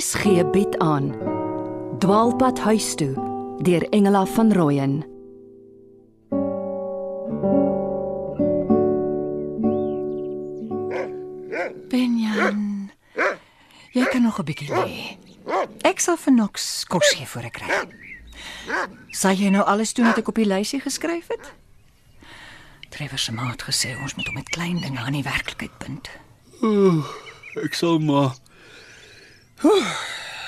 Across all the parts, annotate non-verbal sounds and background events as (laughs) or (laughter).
RSG bied aan Dwaalpad huis toe deur Engela van Rooyen Benjan. Jy kan nog 'n bietjie lê. Ek sal vir Knox kos gee voor ek ry. Sal jy nou alles doen wat ek op die lysie geskryf het? Trevor se ma het gesê ons moet hom met klein dinge aan die werklikheid bind. Ek sal maar Oeh,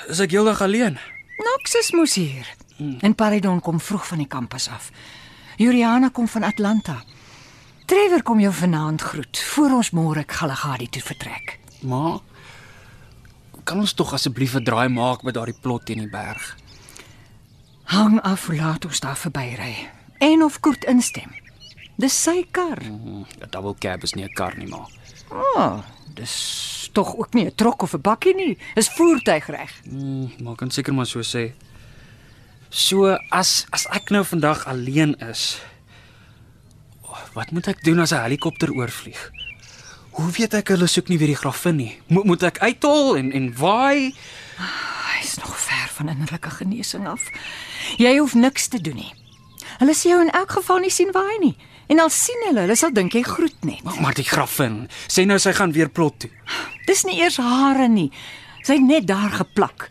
Is ek heeldag alleen? Knox is mos hier. En Paridon kom vroeg van die kampus af. Juliana kom van Atlanta. Trevor kom jou vanaand groet voor ons môre Galagadi toe vertrek. Maar kan ons tog asseblief 'n draai maak met daardie plot teen die berg? Hang af hoe laat ons daar verbyry en of Koert instem. Dis sy kar. Hm, 'n Double cab is nie 'n kar nie, maar O, oh, dis tog ook nie 'n trok of 'n bakkie nie. Dis voertuigreg. hm, maar kan seker maar so sê. So as as ek nou vandag alleen is, wat moet ek doen as 'n helikopter oorvlieg? Hoe weet ek hulle soek nie weer die grafin nie? Moet moet ek uithol en en waai? Hy's nog ver van innerlike genesing af. Jy hoef niks te doen nie. Hulle sê jou in elk geval nie sien waai nie. En al sien hulle, hulle sal dink jy groet net. Maar, maar die grafin, sê nou sy gaan weer plot toe. Dis nie eers hare nie. Sy het net daar geplak.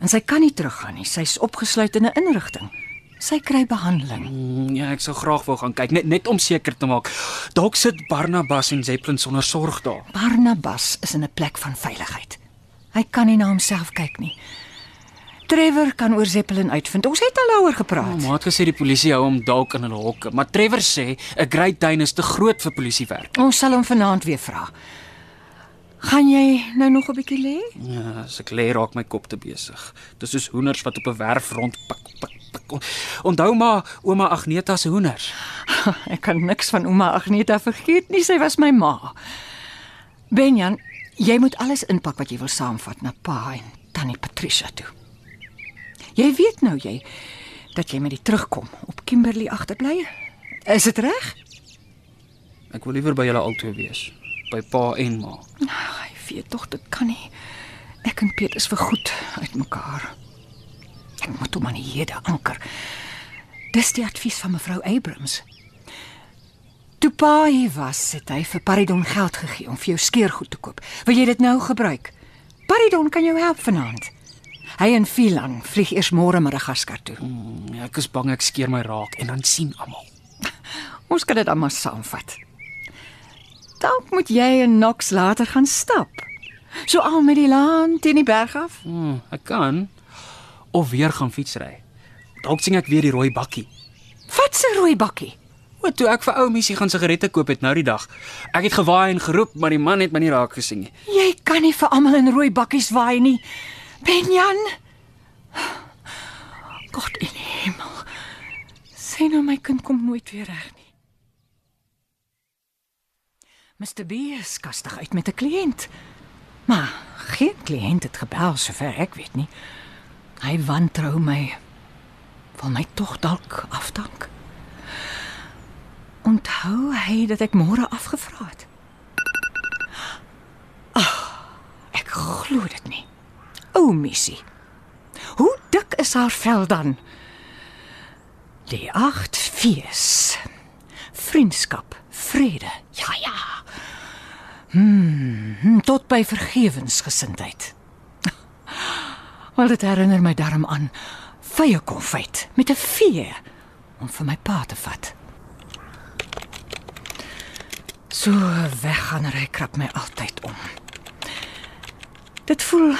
En sy kan nie teruggaan nie. Sy's opgesluit in 'n inrigting. Sy kry behandeling. Mm, Ja, ek sou graag wou gaan kyk net net om seker te maak. Dalk sit Barnabas en Zeppelin sonder sorg daar. Barnabas is in 'n plek van veiligheid. Hy kan nie na homself kyk nie. Trevor kan oor Zeppelin uitvind. Ons het al daaroor gepraat. Maar het gesê die polisie hou hom dalk in hulle hokke, maar Trevor sê 'n Great Dane is te groot vir polisiewerk. Ons sal hom vanaand weer vra. Gaan jy nou nog 'n bietjie lê? Ja, as ek lê raak my kop te besig. Dis soos hoenders wat op 'n werf rond pik pik pik. Onthou maar ouma Agneta se hoenders. (laughs) Ek kan niks van ouma Agneta vergeet nie. Sy was my ma. Benjan, jy moet alles inpak wat jy wil saamvat na pa en tannie Patricia toe. Jy weet nou jy dat jy met die terugkom op Kimberley agterbly. Is dit reg? Ek wil liewer by julle albei wees, by pa en ma. Ag, Ek weet tog dit kan nie. Ek en Piet is vergoed uitmekaar. Ek moet hom aan die hede anker. Dis die advies van mevrou Abrams. Toe pa hier was, het hy vir Paridon geld gegee om vir jou skeergoed te koop. Wil jy dit nou gebruik? Paridon kan jou help vanaand. Hy en Philan vlieg eers môre Madagaskar toe. Mm, Ek is bang ek skeer my raak en dan sien almal. (laughs) Ons kan dit maar saamvat. Dalk moet jy en Knox later gaan stap. So al met die laan teen die berg af. Mm, ek kan of weer gaan fietsry. Dalk sien ek weer die rooi bakkie. Wat 'n rooi bakkie. O, toe ek vir ou Missie gaan sigarette koop het nou die dag. Ek het gewaai en geroep, maar die man het my nie raak gesien nie. Jy kan nie vir almal in rooi bakkies waai nie. Benjan. God in die hemel. Sê nou my kind kom nooit weer reg nie. Mr B is kastig uit met 'n kliënt. Maar geen kliënt het gebel sover ek weet nie. Hy wantrou my. Wil my tog dalk afdank. Onthou hy dat ek môre afgevra het. Ek glo dit nie. O, missie. Hoe dik is haar vel dan? Die 8 V's. Vriendskap, vrede. Ja, ja. Hmm, tot by vergewensgesindheid. (laughs) Wel dit herinner my darm aan vye konfyt met 'n vee om vir my pa te vat. So weggaan hy krap my altyd om. Dit voel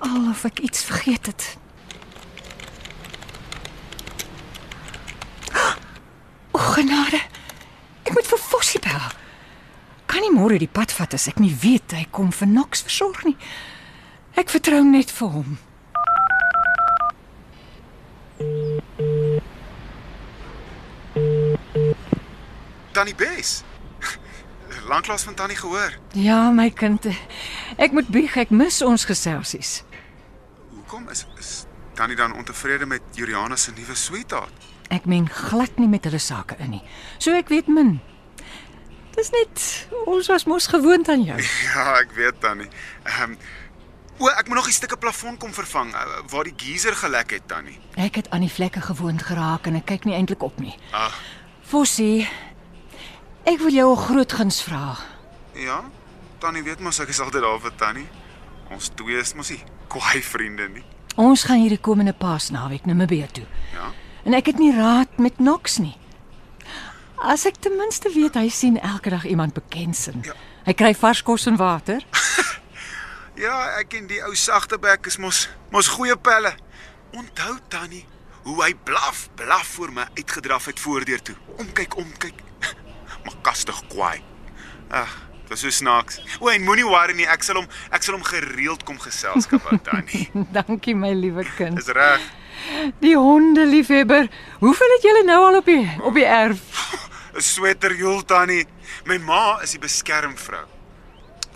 alof ek iets vergeet het. O genade. Ek moet vir Fossie bel. Kan nie môre die pad vat as ek nie weet hy kom vir Knox versorg nie. Ek vertrou net vir hom. Tannie Bes. Lanklaas van Tannie gehoor. Ja, my kind. Ek moet bieg, ek mis ons geselsies. Hoekom is is Tannie dan ontevrede met Juliana se nuwe sweetheart? Ek meng glad nie met hulle sake in nie. So ek weet min. Dis net ons was mos gewoond aan jou. (laughs) Ja, ek weet Tannie. Ehm um, O, ek moet nog 'n stukke plafon kom vervang eh, waar die geyser gelek het tannie. Ek het aan die vlekke gewoond geraak en ek kyk nie eintlik op nie. Ag, Fossie, ek wil jou 'n groot guns vra. ja. Tannie weet mos ek is altyd daar vir tannie. Ons twee is mos nie kwaai vriende nie. Ons gaan hierdie komende Paasnaweek Namibië toe. Ja. En ek het nie raad met Knox nie. As ek ten minste weet hy sien elke dag iemand bekendsin. Ja. Hy kry vars kos en water. (laughs) Ja, ek en die ou sagte bek is mos mos goeie pelle. Onthou tannie hoe hy blaf, blaf voor my uitgedraf het voordeur toe. Omkyk, omkyk. Maar kastig kwaai. Ag, dit was so snaaks. O, en moenie worry nie, ek sal hom ek sal hom gereeld kom geselskap hou tannie. (laughs) Dankie my liewe kind. Dis reg. Die hondeliefhebber. Hoeveel het julle nou al op die op die erf? 'n Sweterjoel tannie. My ma is die beskermvrou.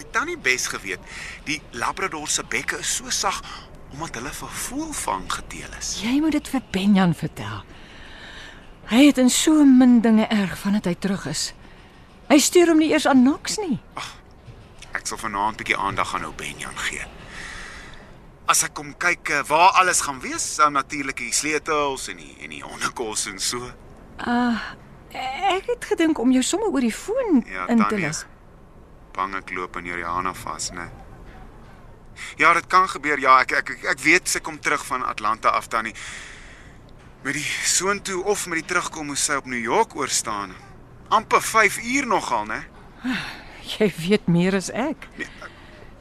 Die tannie bes geweet, die labrador se bekke is so sag omdat hulle vir voelvang gedeel is. Jy moet dit vir Benjan vertel. Hy het in so min dinge erg vandat hy terug is. Hy stuur hom nie eers aan Knox nie. Ek sal vanaand 'n bietjie aandag aan ou Benjan gee. As ek kom kyk eh, waar alles gaan wees, dan natuurlik die sleutels en die en die hondekos en so. Ek het gedink om jou sommer oor die foon Ja, in te lig. bang ek loop in Juliana vas, né? Ja, dit kan gebeur. Ja, ek ek ek, weet sy kom terug van Atlanta af tannie. Met die soontoe of met die terugkom moes sy op New York oorstaan. Amper 5 uur nogal, né? Jy weet meer as ek. Nee,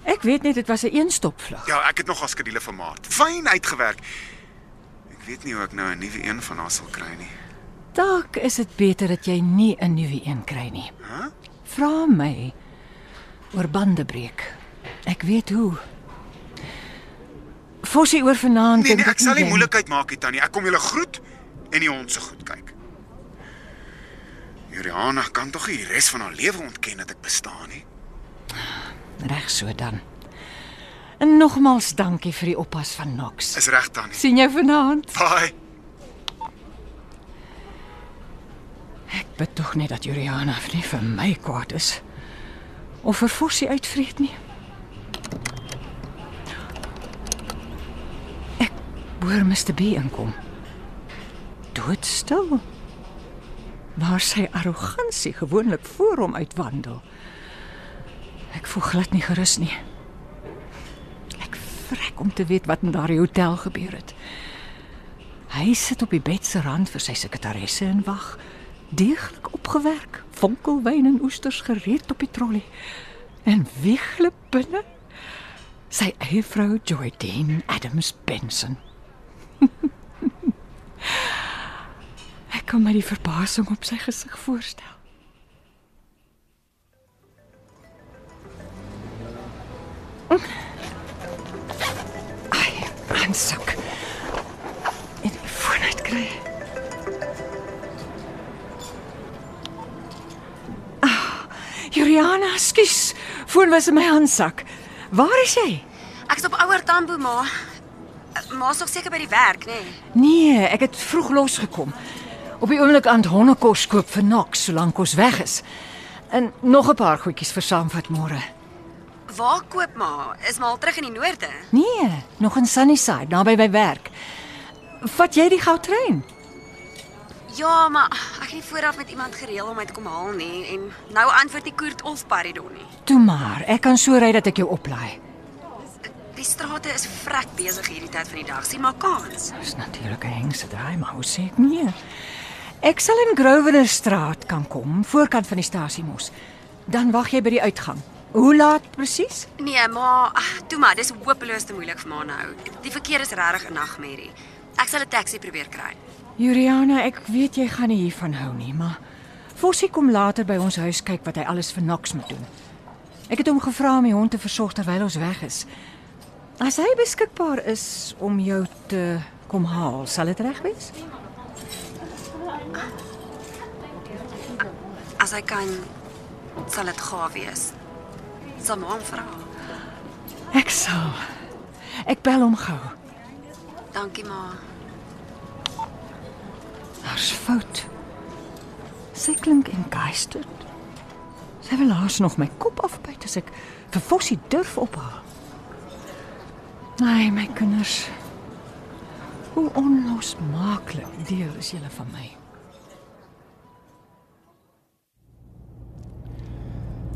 Ek weet net dit was 'n eenstopvlug. Ja, ek het nog al skedules vir maart. Fyn uitgewerk. Ek weet nie hoe ek nou 'n nuwe een van haar sal kry nie. Dalk is dit beter dat jy nie 'n nuwe een kry nie. Hæ? Vra my oor bande breek. Ek weet hoe. Fossie oor vanaand Nee, nee, dink ek sal nie moeilikheid maak nie, Tannie. Ek kom julle groet en die hond se goed kyk. Juliana kan tog nie die res van haar lewe ontken dat ek bestaan nie. Reg so dan. En nogmals dankie vir die oppas van Knox. Is reg, Tannie. sien jou vanaand. Bye. Ek bid tog net dat Juliana nie vir my kwaad is of vir Fossie uitvreet nie. Ek hoor Mr. B inkom. Doodstil. Waar sy arrogansie gewoonlik voor hom uitwandel. Ek voel glad nie gerus nie. Ek vrek om te weet wat in daardie hotel gebeur het. Hy sit op die bed se rand vir sy sekretaresse en wag. Deeglik opgewerk, fonkelwyn en oesters gereed op die trolly. En wie glip binne? Sy eie vrou Joydene Adams Benson. (laughs) Ek kan my die verbasing op sy gesig voorstel. Ai, aansak. En die foon uitkry. Juliana, skus. Foon was in my handsak. Waar is jy? Ek's op ouer Tambo ma. Ma's nog seker by die werk, nê? Nee. Nee, ek het vroeg losgekom. Op die oomblik aan hondekos koop vir Knox solank ons weg is. En nog 'n paar goedjies vir saamvat môre. Waar koop ma? Is maar terug in die noorde. Nee, nog in Sunnyside, naby by werk. Vat jy die goudtrein? Ja, maar ek het nie vooraf met iemand gereël om my te kom haal nie en nou antwoord die koert of Paridon nie. Toe maar, ek kan so ry dat ek jou oplaai. Die strate is vrek besig hierdie tyd van die dag. Sien maar kans. Dis natuurlik 'n hengse draai, maar hoe sê ek nee? Ek sal in Grosvenor straat kan kom, voorkant van die stasie mos. Dan wag jy by die uitgang. Hoe laat presies? Nee, maar ag, toe maar, dis hopeloos te moeilik vir ma nou. Die verkeer is regtig 'n nagmerrie. Ek sal 'n taxi probeer kry. Juliana, ek weet jy gaan nie hiervan hou nie, maar Fossie kom later by ons huis kyk wat hy alles vir Knox moet doen. Ek het hom gevra om die hond te versorg terwyl ons weg is. As hy beskikbaar is om jou te kom haal, sal dit reg wees? As hy kan, sal dit gaaf wees. Sal ma hom vra. Ek sal. Ek bel hom gou. Dankie ma. Daar's fout. Sy klink engeisterd. Sy wil laas nog my kop afbyt as ek vir Fossie durf ophaal. Nee, my kinders. Hoe onlosmaaklik deel is julle van my.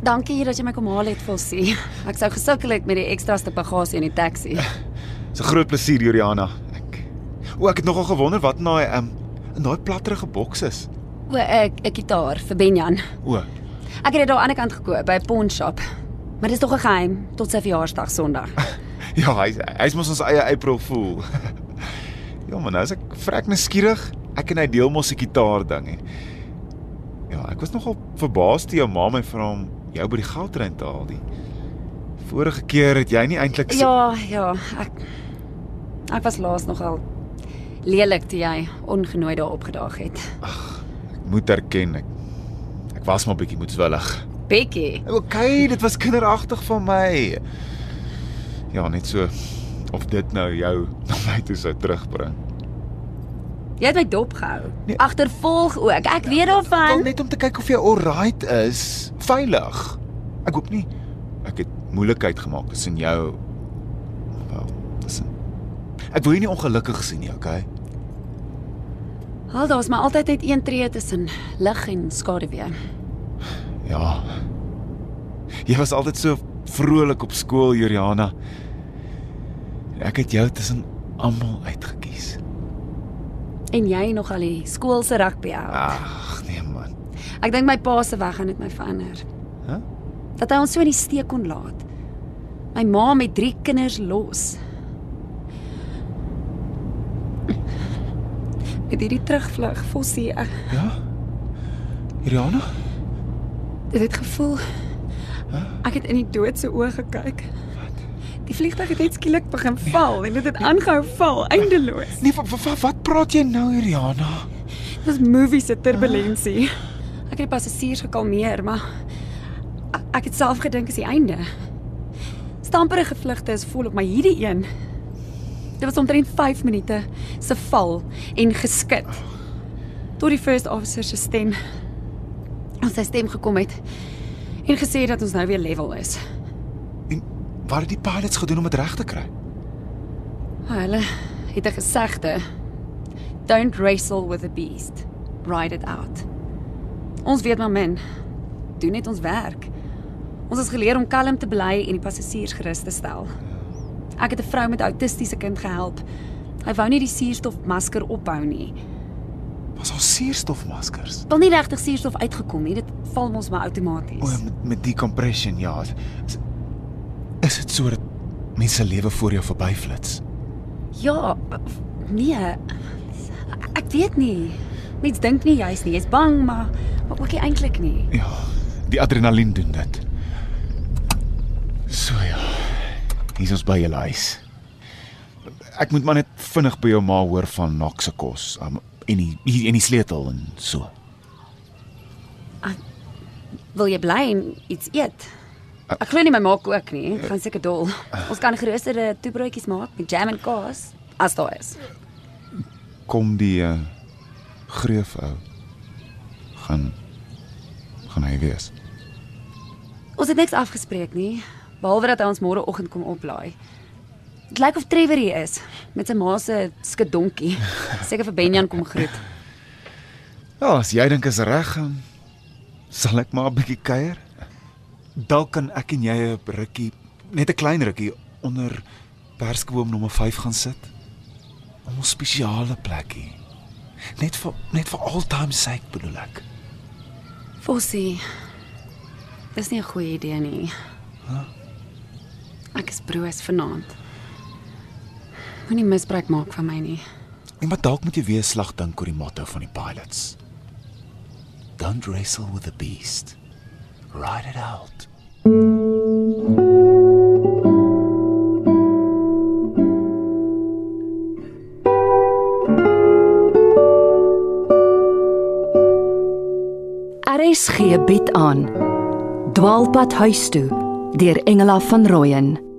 Dankie dat jy my kom haal het, Fossie. (laughs) Ek sou gesukkel het met die ekstraste bagasie in die taxi. Dis 'n groot plesier, Juliana. Ek O, ek het nogal gewonder wat in daai um in daai platterige boks is. O, 'n 'n gitaar vir Benjan. O, Ek het dit daar aan die kant gekoop by 'n pawn shop. Maar dis tog 'n geheim tot sy verjaarsdag Sondag. (laughs) ja, hy hy's mos ons eie April Fool. (laughs) ja, maar nou is ek vrek nuuskierig. Ek en hy deel mos 'n gitaar ding en Ja, ek was nogal verbaas toe jou ma my vra om jou by die goudtrein te haal die. Vorige keer het jy nie eintlik so Ja, ja, ek ek was laas nogal lelik toe jy ongenooi daar opgedaag het. moet erken ek ek was maar bietjie moedswillig. Becky, OK, dit was kinderagtig van my. Ja, net so of dit nou jou (laughs) na my toe sou terugbring. Jy het my dop gehou. Nee. Agtervolg ook. Ek weet Wel daarvan. net om te kyk of jy alright is, veilig. Ek hoop nie ek het moeilikheid gemaak tussen jou wel, tussen Ek wil jou nie ongelukkig sien nie, okay? Al daar's maar altyd net een tree tussen lig en skaduwee. Ja. Jy was altyd so vrolik op skool, Juliana. Ek het jou tussen almal uitgekies. En jy nog al die skool se rugby hou. Ag, nee man. Ek dink my pa se weg gaan dit my verander. Hæ? Dat hy ons so in die steek kon laat. My ma met 3 kinders los. Met hierdie terugvlug, Fossie, ek Ja? Juliana? dit het gevoel ek het in die dood se oë gekyk. Die vliegtuig het net skielik begin val en dit het aangehou val eindeloos. Nee, wat, praat jy nou, Juliana? Dit was movie se turbulensie. Ek het die passasiers gekalmeer, maar ek- het self gedink is die einde. Stamperige vlugte is volop, maar hierdie een Dit was omtrent 5 minute se val en geskit. Tot die first officer se stem ons sy stem gekom het en gesê dat ons nou weer level is. Wat het die pilots gedoen om dit reg te kry? Hulle het 'n gesegde: Don't wrestle with the beast. Ride it out. Ons weet maar min. Doen net ons werk. Ons is geleer om kalm te bly en die passasiers gerus te stel. Ek het 'n vrou met 'n autistiese kind gehelp. Hy wou nie die suurstofmasker ophou nie. Was al suurstofmaskers. Wil nie regtig suurstof uitgekom nie. Dit val mos maar O, outomaties. met met decompression, ja. Is, dit so dat mense lewe voor jou verbyflits? Ja, nee. Ek weet nie. Mens dink nie jy's nie. Jy's bang, maar maar ook nie eintlik nie. Ja, die adrenalien doen dit. So ja. Hier is ons by julle huis. Ek moet maar net vinnig by jou ma hoor van Nok se kos. Um, en die en die sleutel en so. Wil jy bly en iets eet? Ek glo nie my maak ook nie. Ek gaan seker dol. Ons kan geroosterde toebroodjies maak met jam en kaas as daar is. Kom die uh, greef ou. Gaan gaan hy wees. Ons het niks afgespreek nie, behalwe dat hy ons môreoggend kom oplaai. Dit lyk of Trevor hier is met sy ma se skedonkie. (laughs) Seker vir Benjan kom groet. Ja, as jy dink is reg, dan sal ek maar 'n bietjie kuier. Dalk kan ek en jy 'n rukkie, net 'n klein rukkie onder perskeboom nommer 5 gaan sit. Om 'n spesiale plekkie. Net vir net vir altime sake bedoel ek. Fossie. Dis nie 'n goeie idee nie. Ek is broos vanaand. Moenie misbruik maak van my nie. Nee, maar dalk moet jy weer slag dink oor die motto van die pilots. Don't wrestle with the beast. Ride it out. RSG bied aan Dwaalpad huis toe deur Engela van Rooyen